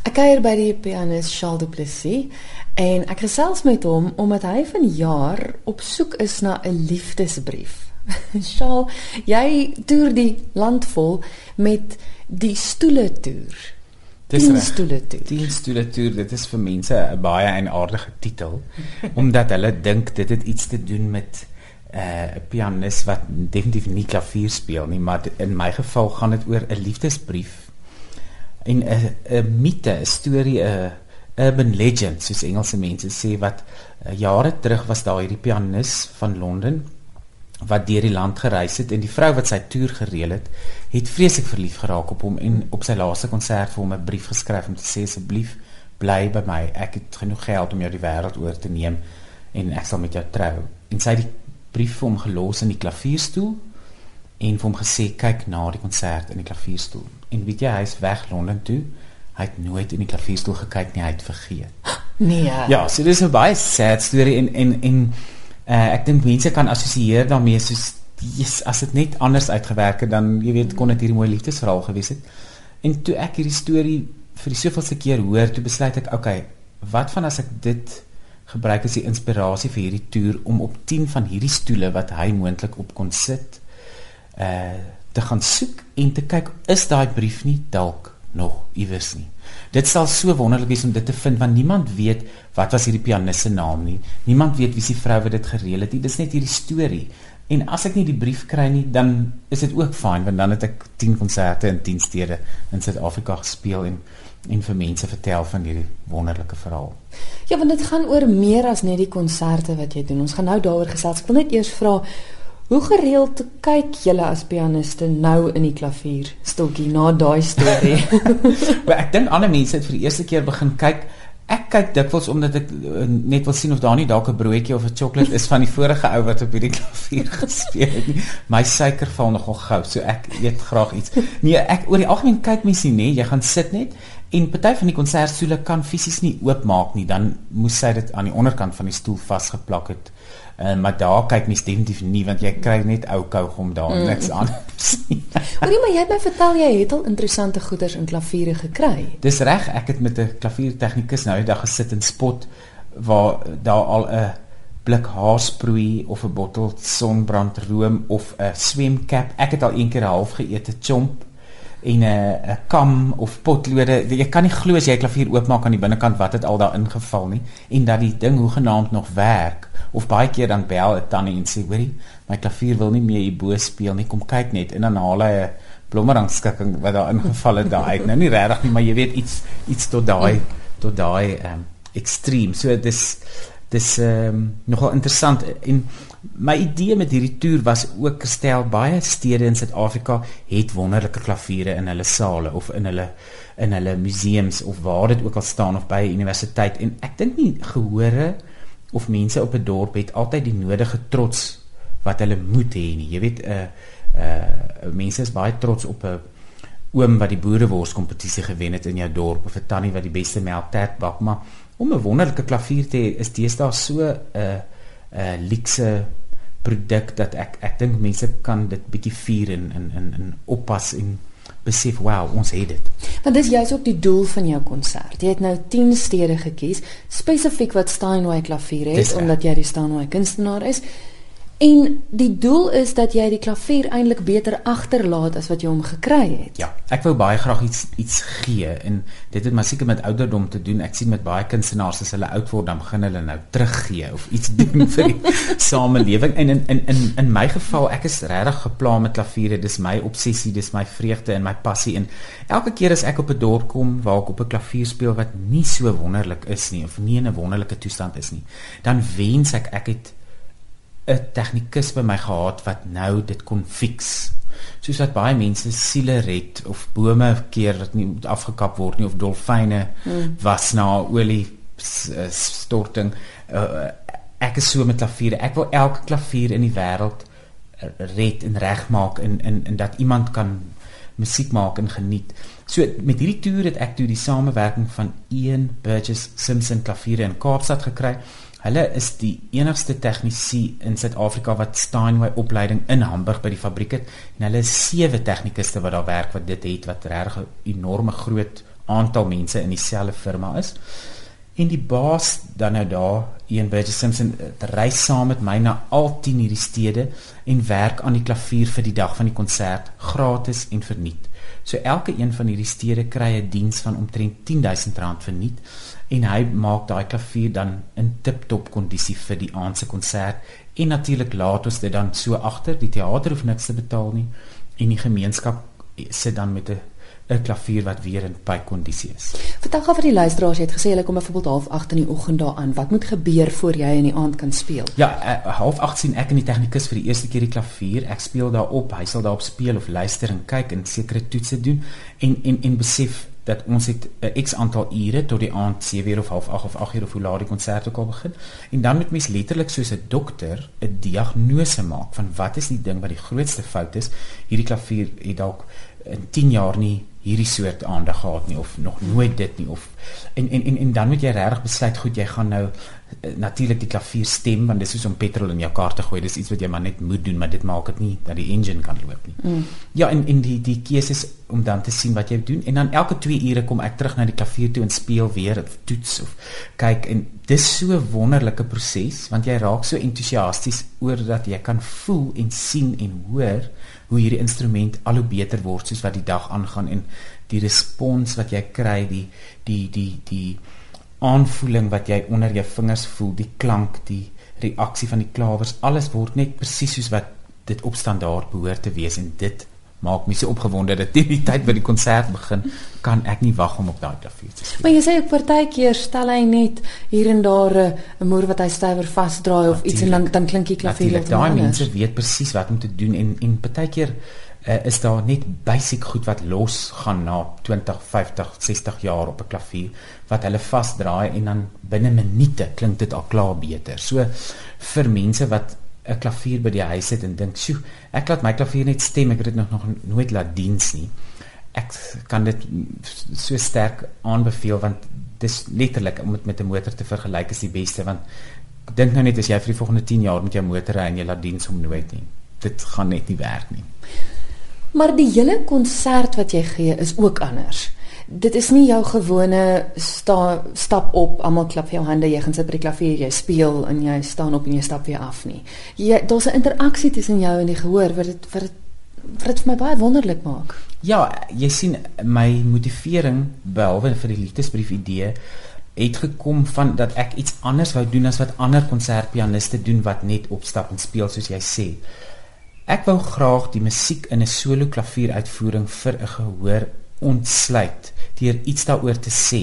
Ek kuier by die pianis Charles Duplessis en ek gesels met hom omdat hy van jaar op soek is na 'n liefdesbrief. Charles, jy toer die land vol met die stoele toer. Dis reg. stoele toer. Die stoele toer, dit is vir mense 'n baie eienaardige titel omdat hulle dink dit het iets te doen met eh, 'n uh, pianis wat definitief nie klavier speel nie, maar in my geval gaan dit oor 'n liefdesbrief en 'n 'n mite, 'n storie, 'n urban legend soos Engelse mense sê wat uh, jare terug was daar hierdie pianis van Londen wat deur die land gereis het en die vrou wat sy toer gereël het, het vreeslik verlief geraak op hom en op sy laaste konsert vir hom 'n brief geskryf om te sê asseblief bly by my. Ek het genoeg geld om jou die wêreld oor te neem en ek sal met jou trou. En sy het die brief vir hom gelos in die klavierstoel en vir hom gesê kyk na die konsert in die klavierstoel. En weet jy, hy's weg Londen toe. Hy het nooit in die klavierstoel gekyk nie, hy het vergeet. Nee. Ja, so dis 'n baie sad storie en en en uh, ek dink mense kan assosieer daarmee soos yes, as dit net anders uitgewerk het dan jy weet kon dit hierdie mooi liefdesverhaal gewees het. En toe ek hierdie storie vir die soveelste keer hoor, toe besluit ek, okay, wat van as ek dit gebruik as die inspirasie vir hierdie toer om op 10 van hierdie stoele wat hy moontlik op kon sit uh te gaan soek en te kyk is daai brief nie dalk nog iewers nie. Dit sal so wonderlik wees om dit te vind want niemand weet wat was hierdie pianis se naam nie. Niemand weet wie se vrou wat dit gereël het nie. Dis net hierdie storie. En as ek nie die brief kry nie, dan is dit ook fyn want dan het ek 10 konserte in 10 stede in Suid-Afrika gespeel en en vir mense vertel van hierdie wonderlike verhaal. Ja, want dit gaan oor meer as net die konserte wat jy doen. Ons gaan nou daaroor gesels. Ek wil net eers vra hoe gereeld kyk julle as pianiste nou in die klavier stokkie na daai storie? Maar ek dink ander mense het vir die eerste keer begin kyk. Ek kyk dikwels omdat ek uh, net wil sien of daar nie dalk 'n broodjie of 'n sjokolade is van die vorige ou wat op hierdie klavier gespeel het nie. My suiker val nogal gou, so ek eet graag iets. Nee, ek oor die algemeen kyk mense nie, nee, jy gaan sit net en party van die konsertstoele kan fisies nie oopmaak nie, dan moes sy dit aan die onderkant van die stoel vasgeplak het. Uh, maar daar kyk mens definitief nie want jy kry net ou kougom daar en niks anders nie. Hoorie, maar jy het my vertel jy het al interessante goeders in klaviere gekry. Dis reg, ek het met 'n klaviertegnikus nou die dag gesit in spot waar daar al 'n blik haarsproei of 'n bottel sonbrandroom of 'n swemkap. Ek het al een keer 'n half geëte chomp en 'n 'n kam of potlode. Jy kan nie glo as jy 'n klavier oopmaak aan die binnekant wat het al daar ingeval nie en dat die ding hoegenaamd nog werk. Of baie keer dan bel 'n tannie en sê, "Hoorie, my klavier wil nie meer hierbo speel nie. Kom kyk net." En dan haal hy 'n blommerangskikking wat daar ingeval het daar uit. Nou nie regtig nie, maar jy weet iets iets tot daai tot daai ehm um, ekstreem. So dis dis ehm um, nogal interessant en my idee met hierdie toer was ook gestel baie stede in Suid-Afrika het wonderlike klaviere in hulle sale of in hulle in hulle museums of waar dit ook al staan of by 'n universiteit en ek dink nie gehore of mense op 'n dorp het altyd die nodige trots wat hulle moet hê nie. Jy weet 'n uh, uh mense is baie trots op 'n oom wat die boerewors kompetisie gewen het in jou dorp of 'n tannie wat die beste melktert bak, maar om 'n wonderlike klavier te hê is deesdae so 'n uh, 'n uh, luukse produk dat ek ek dink mense kan dit bietjie vier en in in in oppas en besef wow ons het dit. Want dis juist ook die doel van jou konsert. Jy het nou 10 stede gekies spesifiek wat Steinway klavier Dis het reg. omdat jy die Steinway kunstenaar is. En die doel is dat jy die klavier eintlik beter agterlaat as wat jy hom gekry het. Ja, ek wou baie graag iets iets gee en dit het maar seker met ouderdom te doen. Ek sien met baie kunstenaars as hulle oud word dan begin hulle nou teruggee of iets doen vir die samelewing. En in in in in my geval, ek is regtig gepla met klaviere. Dis my obsessie, dis my vreugde en my passie en elke keer as ek op 'n dorp kom waar ek op 'n klavier speel wat nie so wonderlik is nie of nie in 'n wonderlike toestand is nie, dan wens ek ek het 'n tegnikus by my gehad wat nou dit kon fix. Soos dat baie mense siele red of bome keer wat nie afgekap word nie of dolfyne hmm. was na olie s- storting. Uh, ek is so met klaviere. Ek wil elke klavier in die wêreld red en regmaak en en en dat iemand kan musiek maak en geniet. So met hierdie toer het ek toe die samewerking van Ian Burgess Simpson klaviere in Kaapstad gekry. Hulle is die enigste tegnisi in Suid-Afrika wat Steinway opleiding in Hamburg by die fabriek het en hulle is sewe tegnikuste wat daar werk wat dit het wat regtig 'n enorme groot aantal mense in dieselfde firma is. En die baas dan nou daar, Ian Burgess Simpson, reis saam met my na al 10 hierdie stede en werk aan die klavier vir die dag van die konsert gratis en verniet. So elke een van hierdie stede kry 'n diens van omtrent R10000 verniet en hy maak daai klavier dan in tip-top kondisie vir die aand se konsert en natuurlik laat ons dit dan so agter die teater hoef niks te betaal nie en die gemeenskap sit dan met 'n 'n klavier wat weer in pykondisie is. Vertel gou vir die luisteraars, jy het gesê hulle kom byvoorbeeld half 8 in die oggend daaraan. Wat moet gebeur voor jy in die aand kan speel? Ja, uh, half 8 sien ek in die tegnikus vir die eerste keer die klavier. Ek speel daarop, hy sal daarop speel of luister en kyk en sekere toetse doen en en en besef dat ons het 'n uh, X aantal ure tot die aand 7 uur of half 8 of 8 uur of hoe laat die konsert ook al begin. En dan moet mens letterlik soos 'n dokter 'n diagnose maak van wat is die ding wat die grootste fout is. Hierdie klavier het dalk in 10 jaar nie hierdie soort aandag gehad nie of nog nooit dit nie of en en en, en dan moet jy regtig besluit goed jy gaan nou uh, natuurlik die klavier stem want dis soos om petrol in jou kar te gooi dis iets wat jy maar net moet doen maar dit maak dit nie dat die engine kan loop nie. Mm. Ja en en die die keuses om dan te sien wat jy doen en dan elke 2 ure kom ek terug na die klavier toe en speel weer of toets of kyk en dis so 'n wonderlike proses want jy raak so entoesiasties oor dat jy kan voel en sien en hoor hoe hierdie instrument al hoe beter word soos wat die dag aangaan en die respons wat jy kry die die die die aanvoeling wat jy onder jou vingers voel die klank die reaksie van die klawers alles word net presies soos wat dit op standaard behoort te wees en dit maak my so opgewonde dat teen die tyd wat die konsert begin, kan ek nie wag om op daai klavier te speel. Maar jy sê ook partykeer stel hy net hier en daar 'n moer wat hy stywer vasdraai of iets en dan dan klink die klavier net daai mense weet presies wat om te doen en en partykeer uh, is daar net basic goed wat los gaan na 20, 50, 60 jaar op 'n klavier wat hulle vasdraai en dan binne minute klink dit al klaar beter. So vir mense wat 'n klavier by die huis het en dink, "Sjoe, ek laat my klavier net stem, ek het dit nog nog nooit laat diens nie." Ek kan dit so sterk aanbeveel want dis letterlik om dit met 'n motor te vergelyk is die beste want dink nou net as jy vir die volgende 10 jaar met jou motor ry en jy laat diens om nooit nie. Dit gaan net nie werk nie. Maar die hele konsert wat jy gee is ook anders dit is nie jou gewone sta, stap op, almal klap vir jou hande, jy gaan sit by die klavier, jy speel en jy staan op en jy stap weer af nie. Jy daar's 'n interaksie tussen jou en die gehoor wat dit wat dit wat dit vir my baie wonderlik maak. Ja, jy sien my motivering behalwe vir die liefdesbrief idee het gekom van dat ek iets anders wou doen as wat ander konsertpianiste doen wat net opstap en speel soos jy sê. Ek wou graag die musiek in 'n solo klavieruitvoering vir 'n gehoor ontsluit deur iets daaroor te sê.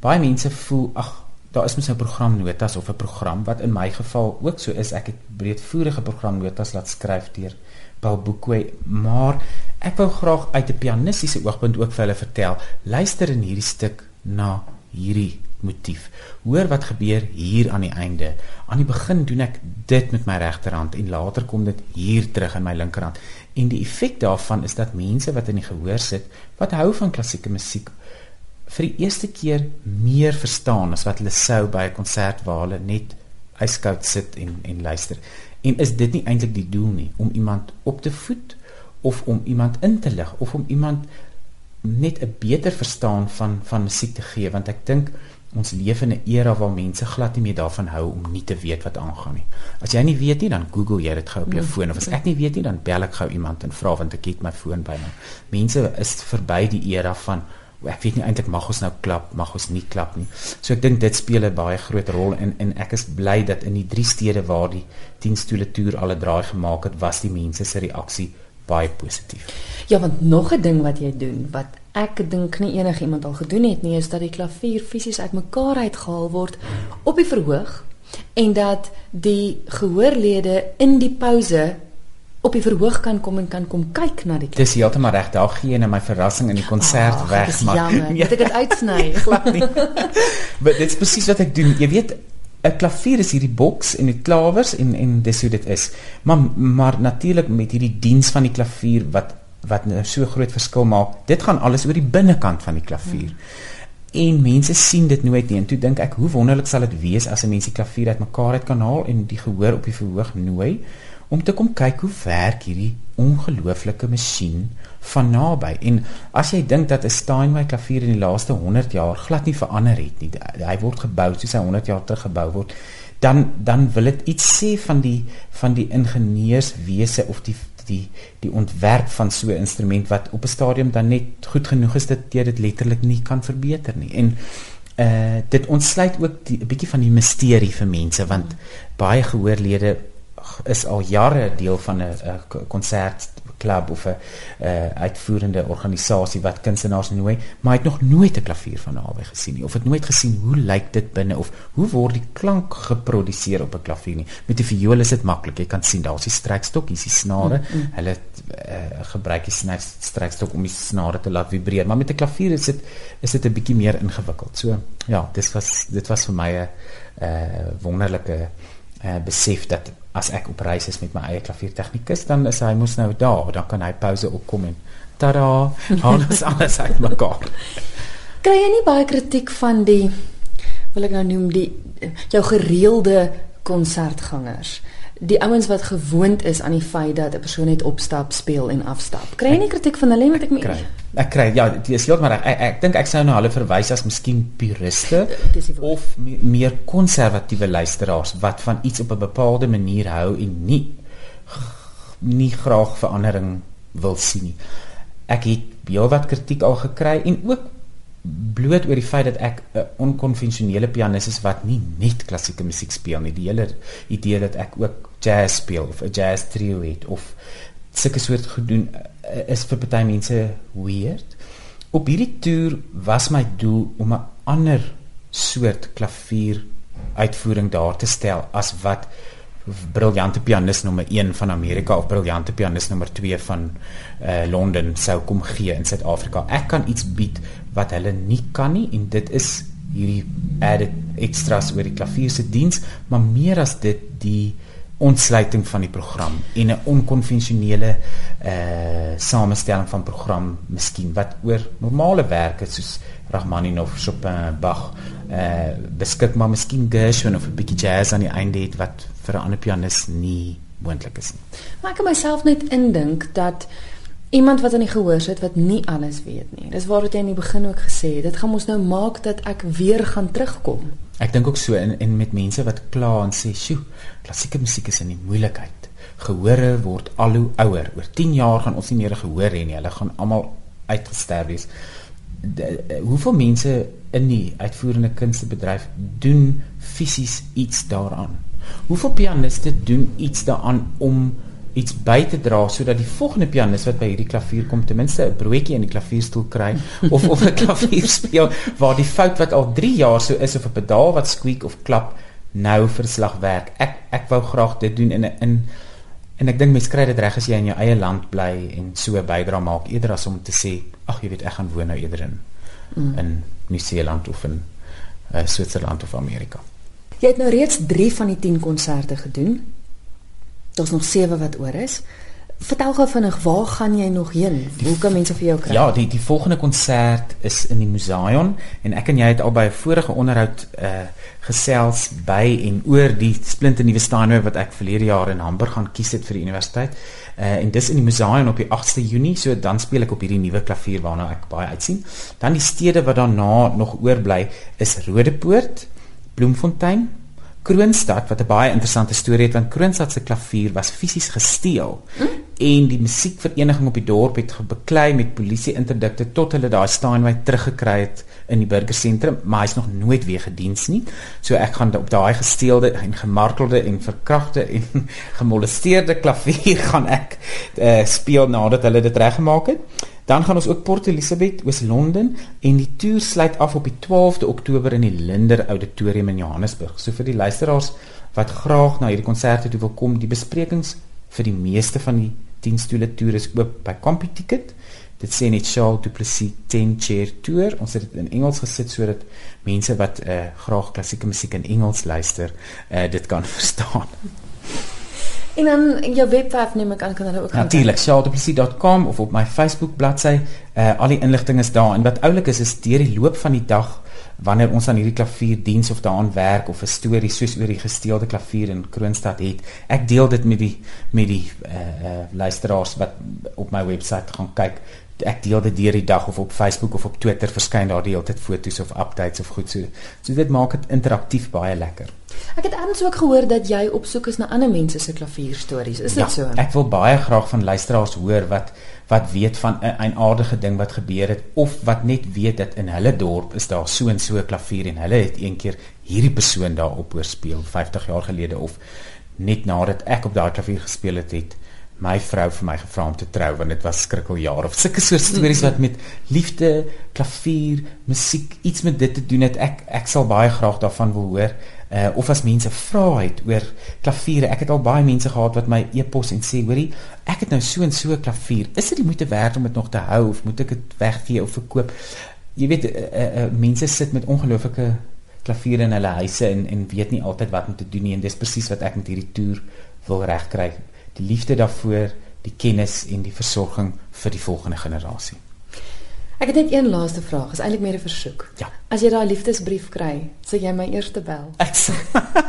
Baie mense voel ag, daar is mos 'n programnotas of 'n program wat in my geval ook so is. Ek het breedvoerige programnotas laat skryf deur Paul Boekwe, maar ek wou graag uit 'n pianistiese oogpunt ook vir hulle vertel. Luister in hierdie stuk na hierdie motief. Hoor wat gebeur hier aan die einde. Aan die begin doen ek dit met my regterhand en later kom dit hier terug in my linkerhand. En die effek daarvan is dat mense wat in die gehoor sit, wat hou van klassieke musiek, vir die eerste keer meer verstaan as wat hulle sou by 'n konsert waar hulle net yskoud sit en en luister. En is dit nie eintlik die doel nie om iemand op te voed of om iemand in te lig of om iemand net 'n beter verstaan van van musiek te gee want ek dink ons leef in 'n era waar mense glad nie meer daarvan hou om nie te weet wat aangaan nie. As jy nie weet nie, dan Google jy dit gou op jou mm. foon of as ek nie weet nie, dan bel ek gou iemand en vra want ek het my foon by my. Mense is verby die era van ek weet nie eintlik mag ons nou klap, mag ons nie klap nie. So ek dink dit speel 'n baie groot rol en en ek is bly dat in die drie stede waar die 10 stoele toer al 'n draai gemaak het, was die mense se reaksie baie positief. Ja, want nog 'n ding wat jy doen wat ek dink nie enigiemand al gedoen het nie, is dat die klavier fisies uitmekaar uitgehaal word op die verhoog en dat die gehoorlede in die pouse op die verhoog kan kom en kan kom kyk na die klavier. Dis heeltemal reg, daar gee jy net my verrassing in die konsert Ach, weg, maar jammer, ja. ek het dit uitsny, glad nie. maar dit is presies wat ek doen. Jy weet 'n klavier is hierdie boks en die klawers en en dis hoe dit is. Maar maar natuurlik met hierdie diens van die klavier wat wat nou so groot verskil maak. Dit gaan alles oor die binnekant van die klavier. Hmm. En mense sien dit nooit nie. En toe dink ek, hoe wonderlik sal dit wees as 'n mens die klavier uitmekaar uit kan haal en die gehoor op die verhoog nooi om te kom kyk hoe werk hierdie ongelooflike masjien van naby. En as jy dink dat 'n Steinway klavier in die laaste 100 jaar glad nie verander het nie, hy word gebou soos hy 100 jaar terug gebou word, dan dan wil dit iets sê van die van die ingenieurswese of die die die ontwerp van so 'n instrument wat op 'n stadium dan net goed genoeg is dat jy dit letterlik nie kan verbeter nie. En uh dit ontsluit ook 'n bietjie van die misterie vir mense want baie gehoorlede is al jare deel van 'n konsert klub of 'n uh, uitvoerende organisasie wat kunstenaars nooi, maar hy het nog nooit 'n klavier van naby gesien nie of het nooit gesien hoe lyk dit binne of hoe word die klank geproduseer op 'n klavier nie. Met die viool is dit maklik. Jy kan sien daar's die strekstok, hier's die snare. Mm -hmm. Hulle uh, gebruik die strekstok om die snare te laat vibreer, maar met 'n klavier is dit is dit 'n bietjie meer ingewikkeld. So ja, dit was dit was vir my 'n uh, wonderlike uh, besef dat as ek op reis is met my eie klaviertegnikus, dan is hy mos nou daar, dan kan hy pouse opkom en tada, haal ons alles uit mekaar. Kry jy nie baie kritiek van die wil ek nou noem die jou gereelde konsertgangers? Die ouens wat gewoond is aan die feit dat 'n persoon net opstap, speel en afstap. Kry jy nie kritiek van hulle wat ek kry? Ek kry ja, dit is heeltemal reg. Ek, ek dink ek sou nou hulle verwys as miskien puriste of me, meer konservatiewe luisteraars wat van iets op 'n bepaalde manier hou en nie nie graag verandering wil sien nie. Ek het heelwat kritiek al gekry en ook bloot oor die feit dat ek 'n onkonvensionele pianis is wat nie net klassieke musiek speel nie. Die hele idee dat ek ook jazz speel of 'n jazz trio het of sulke soort gedoen eh, is vir baie mense weird. Op hierdie toer was my doel om 'n ander soort klavier uitvoering daar te stel as wat briljante pianis nommer 1 van Amerika of briljante pianis nommer 2 van uh, Londen sou kom gee in Suid-Afrika. Ek kan iets bied wat hulle nie kan nie en dit is hierdie added extras oor die klavier se diens, maar meer as dit die ontsluiting van die program en 'n onkonvensionele uh samestelling van program miskien wat oor normale werke soos Rachmaninoff, Chopin, Bach uh beskik maar miskien Gershwin of 'n bietjie jazz aan die einde het wat vir 'n ander pianis nie moontlik is nie. Maar ek kan myself net indink dat iemand wat aan die gehoor sit wat nie alles weet nie. Dis waar wat jy in die begin ook gesê het. Dit gaan ons nou maak dat ek weer gaan terugkom. Ek dink ook so en en met mense wat kla en sê, "Sjoe, klassieke musiek is in die moeilikheid. Gehore word al hoe ouer. Oor 10 jaar gaan ons nie meer gehoor hê nie. Hulle gaan almal uitgesterf wees." De, hoeveel mense in die uitvoerende kunstebedryf doen fisies iets daaraan? Hoeveel pianiste doen iets daaraan om iets by te dra sodat die volgende pianis wat by hierdie klavier kom ten minste 'n broodjie in die klavierstoel kry of of 'n klavier speel waar die fout wat al 3 jaar so is of 'n pedaal wat squeak of klap nou verslag werk. Ek ek wou graag dit doen in 'n in en ek dink mense kry dit reg as jy in jou eie land bly en so 'n bydra maak eerder as om te sê ag jy weet ek gaan woon nou eerder in mm. in Nieu-Seeland of in uh, Switserland of Amerika. Jy het nou reeds 3 van die 10 konserte gedoen. Daar's nog 7 wat oor is. Vertel gou vinnig, waar gaan jy nog heen? Hoe kan mense vir jou kry? Ja, die die volgende konsert is in die Museum en ek en jy het al by 'n vorige onderhoud uh gesels by en oor die splinte nuwe Steinway wat ek verlede jaar in Hamburg gaan kies het vir die universiteit. Uh en dis in die Museum op die 8ste Junie, so dan speel ek op hierdie nuwe klavier waarna ek baie uitsien. Dan die stede wat daarna nog oorbly is Rodepoort, Bloemfontein, Kroonstad wat 'n baie interessante storie het want Kroonstad se klavier was fisies gesteel. Hm? en die musiekvereniging op die dorp het beklei met polisie interdikte tot hulle daai Steinway teruggekry het in die burgersentrum maar hy's nog nooit weer gediens nie. So ek gaan op daai gesteelde en gemartelde en verkragte en gemolesteerde klavier gaan ek uh, speel nadat hulle dit reggemaak het Dan gaan ons ook Port Elizabeth, Oos-London en die toer sluit af op die 12de Oktober in die Linder Auditorium in Johannesburg. So vir die luisteraars wat graag na hierdie konserte toe wil kom, die besprekings vir die meeste van die 10 stoele toer is oop by CompuTicket. Dit sê net Charles Duplessis 10 chair tour. Ons het dit in Engels gesit sodat mense wat uh, graag klassieke musiek in Engels luister, uh, dit kan verstaan. En dan jou webwerf neem ek aan kan hulle ook Natuurlik, shaldeplesie.com of op my Facebook bladsy. Uh al die inligting is daar en wat oulik is is deur die loop van die dag wanneer ons aan hierdie klavierdiens of daaraan werk of 'n storie soos oor die gesteelde klavier in Kroonstad het, ek deel dit met die met die uh, uh luisteraars wat op my webwerf gaan kyk ek deel dit deur die dag of op Facebook of op Twitter verskyn daar die hele tyd foto's of updates of goed so. So dit maak dit interaktief baie lekker. Ek het eers ook gehoor dat jy op soek is na ander mense se klavierstories. Is dit ja, so? Ek wil baie graag van luisteraars hoor wat wat weet van 'n eienaardige ding wat gebeur het of wat net weet dat in hulle dorp is daar so en so 'n klavier en hulle het eendag hierdie persoon daar op hoor speel 50 jaar gelede of net nadat ek op daardie klavier gespeel het het my vrou vir my gevra om te trou want dit was skrikkeljaar of sulke soort stories wat met liefde, klavier, musiek iets met dit te doen het. Ek ek sal baie graag daarvan wil hoor. Uh of as mense vra het oor klaviere. Ek het al baie mense gehad wat my e-pos en sê, hoorie, ek het nou so en so 'n klavier. Is dit moeite werd om dit nog te hou of moet ek dit weggee of verkoop? Jy weet, uh, uh, uh, mense sit met ongelooflike klaviere in hulle huise en en weet nie altyd wat om te doen nie en dis presies wat ek met hierdie toer wil regkry die liefde daarvoor, die kennis en die versorging vir die volgende generasie. Ek het net een laaste vraag, is eintlik meer 'n versoek. Ja. As jy daai liefdesbrief kry, sal jy my eerste bel. Ek sal,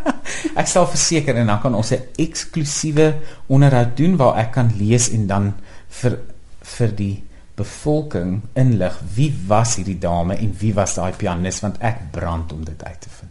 ek sal verseker en dan kan ons 'n eksklusiewe onderhoud doen waar ek kan lees en dan vir vir die bevolking inlig wie was hierdie dame en wie was daai pianis want ek brand om dit uit te vind.